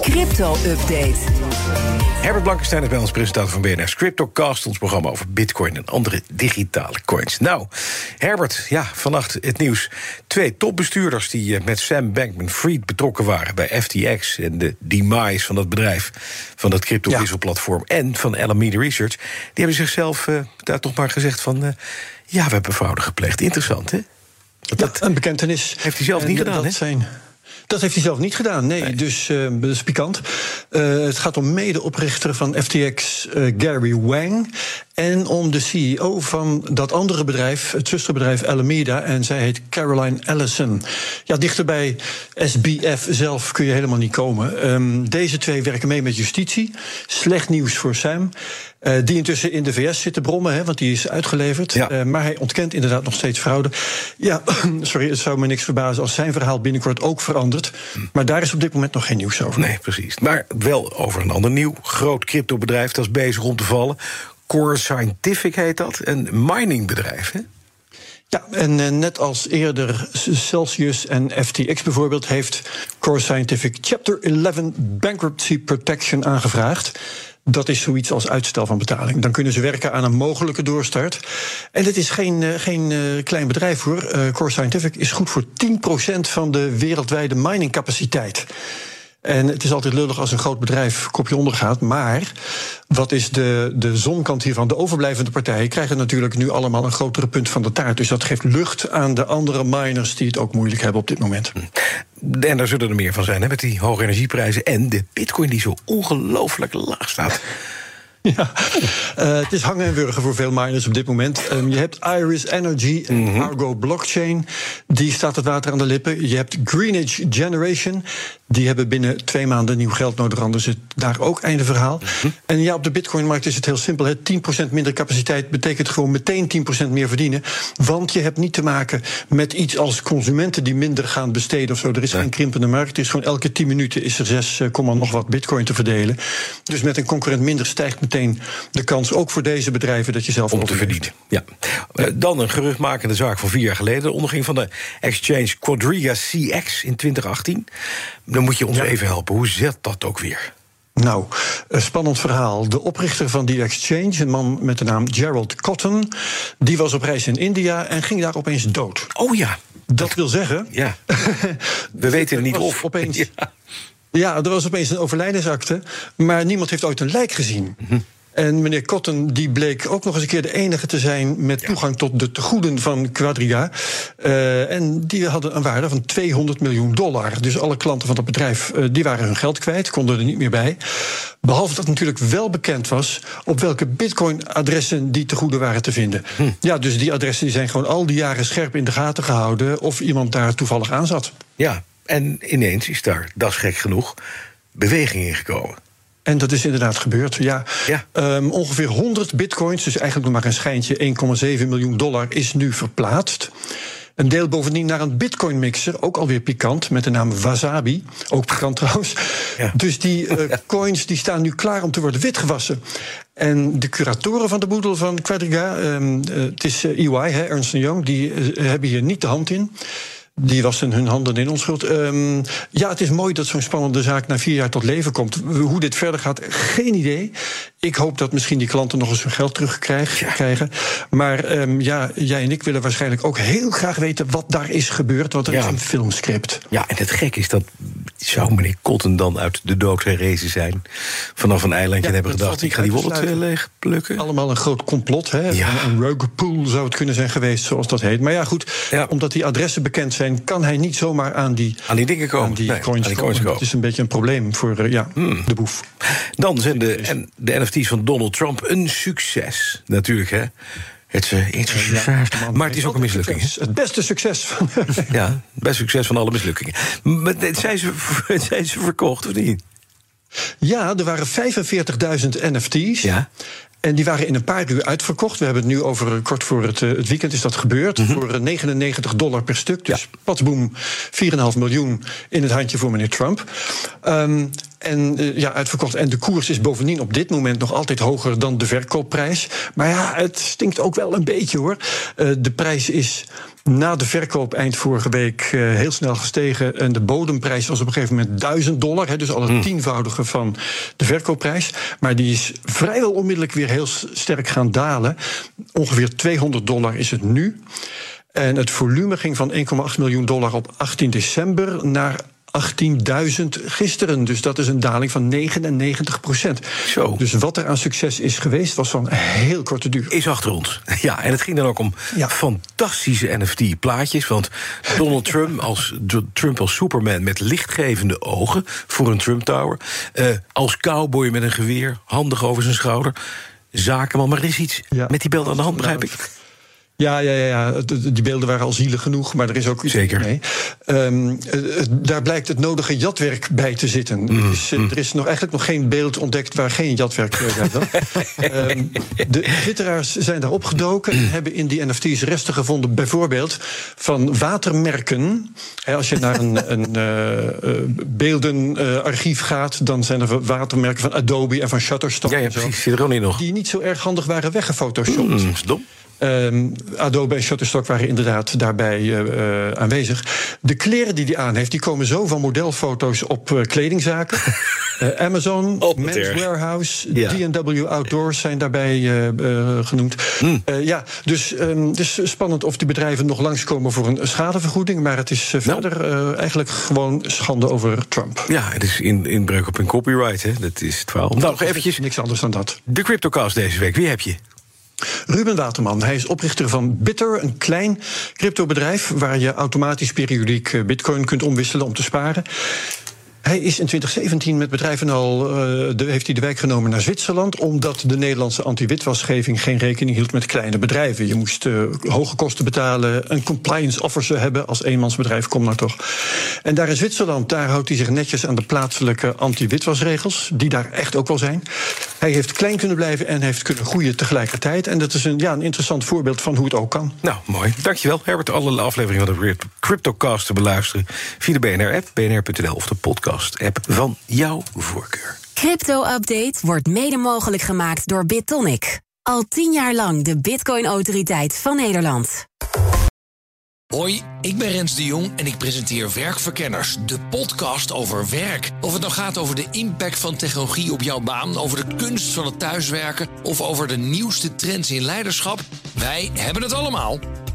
Crypto-update. Herbert Blankenstein is bij ons presentator van BNR's CryptoCast... ons programma over bitcoin en andere digitale coins. Nou, Herbert, ja, vannacht het nieuws. Twee topbestuurders die eh, met Sam Bankman-Fried betrokken waren... bij FTX en de demise van dat bedrijf... van dat crypto-wisselplatform en van Alameda Research... die hebben zichzelf uh, daar toch maar gezegd van... Uh, ja, we hebben fraude gepleegd. Interessant, hè? Dat, ja, een bekentenis. Heeft hij zelf niet gedaan, dat hè? Zijn dat heeft hij zelf niet gedaan, nee. nee. Dus uh, dat is pikant. Uh, het gaat om medeoprichter van FTX, uh, Gary Wang. En om de CEO van dat andere bedrijf, het zusterbedrijf Alameda. En zij heet Caroline Ellison. Ja, dichter bij SBF zelf kun je helemaal niet komen. Um, deze twee werken mee met justitie. Slecht nieuws voor Sam. Uh, die intussen in de VS zit te brommen, hè, want die is uitgeleverd. Ja. Uh, maar hij ontkent inderdaad nog steeds fraude. Ja, sorry, het zou me niks verbazen als zijn verhaal binnenkort ook verandert. Maar daar is op dit moment nog geen nieuws over. Nee, precies. Maar wel over een ander nieuw groot cryptobedrijf dat is bezig om te vallen. Core Scientific heet dat, een miningbedrijf, hè? Ja, en uh, net als eerder Celsius en FTX bijvoorbeeld... heeft Core Scientific Chapter 11 Bankruptcy Protection aangevraagd. Dat is zoiets als uitstel van betaling. Dan kunnen ze werken aan een mogelijke doorstart. En het is geen, uh, geen uh, klein bedrijf hoor. Core Scientific is goed voor 10% van de wereldwijde miningcapaciteit. En het is altijd lullig als een groot bedrijf kopje ondergaat. Maar wat is de, de zonkant hiervan? De overblijvende partijen krijgen natuurlijk nu allemaal een grotere punt van de taart. Dus dat geeft lucht aan de andere miners die het ook moeilijk hebben op dit moment. En daar zullen er meer van zijn, hè, met die hoge energieprijzen. En de bitcoin die zo ongelooflijk laag staat. Ja, uh, het is hangen en wurgen voor veel miners op dit moment. Um, je hebt Iris Energy en mm -hmm. Argo Blockchain. Die staat het water aan de lippen. Je hebt Greenwich Generation. Die hebben binnen twee maanden nieuw geld nodig, anders is daar ook einde verhaal. Mm -hmm. En ja, op de Bitcoin-markt is het heel simpel. Hè. 10% minder capaciteit betekent gewoon meteen 10% meer verdienen. Want je hebt niet te maken met iets als consumenten die minder gaan besteden of zo. Er is geen krimpende markt. Het is gewoon elke 10 minuten is er 6, nog wat Bitcoin te verdelen. Dus met een concurrent minder stijgt meteen de kans, ook voor deze bedrijven, dat je zelf om te verdienen. Ja. Uh, dan een geruchtmakende zaak van vier jaar geleden. De onderging van de exchange Quadriga CX in 2018. Dan moet je ons ja. even helpen. Hoe zit dat ook weer? Nou, een spannend verhaal. De oprichter van die exchange, een man met de naam Gerald Cotton, die was op reis in India en ging daar opeens dood. Oh ja. Dat wil zeggen. Ja. We weten er niet of. Opeens. Ja. Ja, er was opeens een overlijdensakte, maar niemand heeft ooit een lijk gezien. Mm -hmm. En meneer Cotton die bleek ook nog eens een keer de enige te zijn met toegang tot de tegoeden van Quadriga. Uh, en die hadden een waarde van 200 miljoen dollar. Dus alle klanten van dat bedrijf uh, die waren hun geld kwijt, konden er niet meer bij. Behalve dat natuurlijk wel bekend was op welke bitcoin-adressen die tegoeden waren te vinden. Hm. Ja, dus die adressen die zijn gewoon al die jaren scherp in de gaten gehouden of iemand daar toevallig aan zat. Ja, en ineens is daar, dat is gek genoeg, beweging in gekomen. En dat is inderdaad gebeurd, ja. ja. Um, ongeveer 100 bitcoins, dus eigenlijk nog maar een schijntje... 1,7 miljoen dollar is nu verplaatst. Een deel bovendien naar een bitcoin-mixer, ook alweer pikant... met de naam Wasabi, ook pikant trouwens. Ja. Dus die uh, coins die staan nu klaar om te worden witgewassen. En de curatoren van de boedel van Quadriga, um, uh, het is uh, EY, hè, Ernst Young... die hebben hier niet de hand in... Die wassen hun handen in onschuld. Um, ja, het is mooi dat zo'n spannende zaak na vier jaar tot leven komt. Hoe dit verder gaat, geen idee. Ik hoop dat misschien die klanten nog eens hun geld terugkrijgen. Maar um, ja, jij en ik willen waarschijnlijk ook heel graag weten wat daar is gebeurd. Want er ja. is een filmscript. Ja, en het gek is dat. Zou meneer Cotton dan uit de dood herrezen zijn? Vanaf een eilandje ja, en hebben gedacht: ik ga die wallet leeg plukken? Allemaal een groot complot. Hè? Ja. Een rogue pool zou het kunnen zijn geweest, zoals dat heet. Maar ja, goed, omdat die adressen bekend zijn, kan hij niet zomaar aan die, aan die dingen komen. Aan die nee, coins, aan die coins komen. Het is een beetje een probleem voor uh, ja, hmm. de boef. Dan zijn de, en de NFT's van Donald Trump een succes. Natuurlijk, hè. Het is een succes. Maar het is ook een mislukking. Het beste succes van. ja, het beste succes van alle mislukkingen. Maar zijn ze, zijn ze verkocht of niet? Ja, er waren 45.000 NFT's. Ja. En die waren in een paar uur uitverkocht. We hebben het nu over kort voor het, het weekend is dat gebeurd. Mhm. Voor 99 dollar per stuk. Dus ja. patsboom, 4,5 miljoen in het handje voor meneer Trump. Um, en uh, ja, uitverkocht. En de koers is bovendien op dit moment nog altijd hoger dan de verkoopprijs. Maar ja, het stinkt ook wel een beetje hoor. Uh, de prijs is na de verkoop eind vorige week uh, heel snel gestegen. En de bodemprijs was op een gegeven moment 1000 dollar. Hè, dus al het tienvoudige van de verkoopprijs. Maar die is vrijwel onmiddellijk weer heel sterk gaan dalen. Ongeveer 200 dollar is het nu. En het volume ging van 1,8 miljoen dollar op 18 december naar 18.000 gisteren. Dus dat is een daling van 99 procent. Zo. Dus wat er aan succes is geweest, was van heel korte duur. Is achter ons. Ja, en het ging dan ook om ja. fantastische NFT-plaatjes. Want Donald Trump als, Trump als Superman met lichtgevende ogen voor een Trump Tower. Uh, als cowboy met een geweer, handig over zijn schouder. Zakenman, maar er is iets ja. met die beelden aan de hand, begrijp ik. Ja, ja, ja, ja, die beelden waren al zielig genoeg, maar er is ook iets Zeker. mee. Um, daar blijkt het nodige jatwerk bij te zitten. Mm. Er, is, er, is, nog eigenlijk nog geen beeld ontdekt waar geen jatwerk bij zat. um, de twitteraars zijn daar opgedoken en hebben in die NFT's resten gevonden, bijvoorbeeld van watermerken. He, als je naar een, een uh, beeldenarchief gaat, dan zijn er watermerken van Adobe en van Shutterstock. Ja, ja en zo, precies. Zit er ook niet nog. Die niet zo erg handig waren weggefotoshopt. Mm, dom. Um, Adobe en Shutterstock waren inderdaad daarbij uh, aanwezig. De kleren die hij aan heeft, die komen zo van modelfoto's op uh, kledingzaken. uh, Amazon, oh, Men's erg. Warehouse, Ja. D&W Outdoors zijn daarbij genoemd. Mm. ja, dus um, het is spannend of die bedrijven nog langskomen voor een schadevergoeding. Maar het is Nou. verder eigenlijk gewoon schande over Trump. Ja, het is in, inbreuk op hun copyright, hè. Dat is het verhaal. Nou, nog eventjes Niks anders dan dat. de CryptoCast deze week. Wie heb je? Ruben Waterman, hij is oprichter van Bitter, een klein cryptobedrijf waar je automatisch periodiek eh, bitcoin kunt omwisselen om te sparen. Hij is in 2017 met bedrijven al, uh, de, heeft hij de wijk genomen naar Zwitserland, omdat de Nederlandse anti-witwasgeving geen rekening hield met kleine bedrijven. Je moest uh, hoge kosten betalen, een compliance officer hebben als eenmansbedrijf, kom nou toch. En daar in Zwitserland, daar houdt hij zich netjes aan de plaatselijke anti-witwasregels, die daar echt ook wel zijn. Hij heeft klein kunnen blijven en heeft kunnen groeien tegelijkertijd. En dat is een, ja, een interessant voorbeeld van hoe het ook kan. Nou, mooi. Dankjewel, Herbert. Alle afleveringen van de CryptoCast te beluisteren via de BNR-app, bnr.nl of de podcast-app van jouw voorkeur. Crypto-update wordt mede mogelijk gemaakt door BitTonic. Al tien jaar lang de Bitcoin-autoriteit van Nederland. Hoi, ik ben Rens de Jong en ik presenteer Werkverkenners, de podcast over werk. Of het nou gaat over de impact van technologie op jouw baan, over de kunst van het thuiswerken of over de nieuwste trends in leiderschap, wij hebben het allemaal.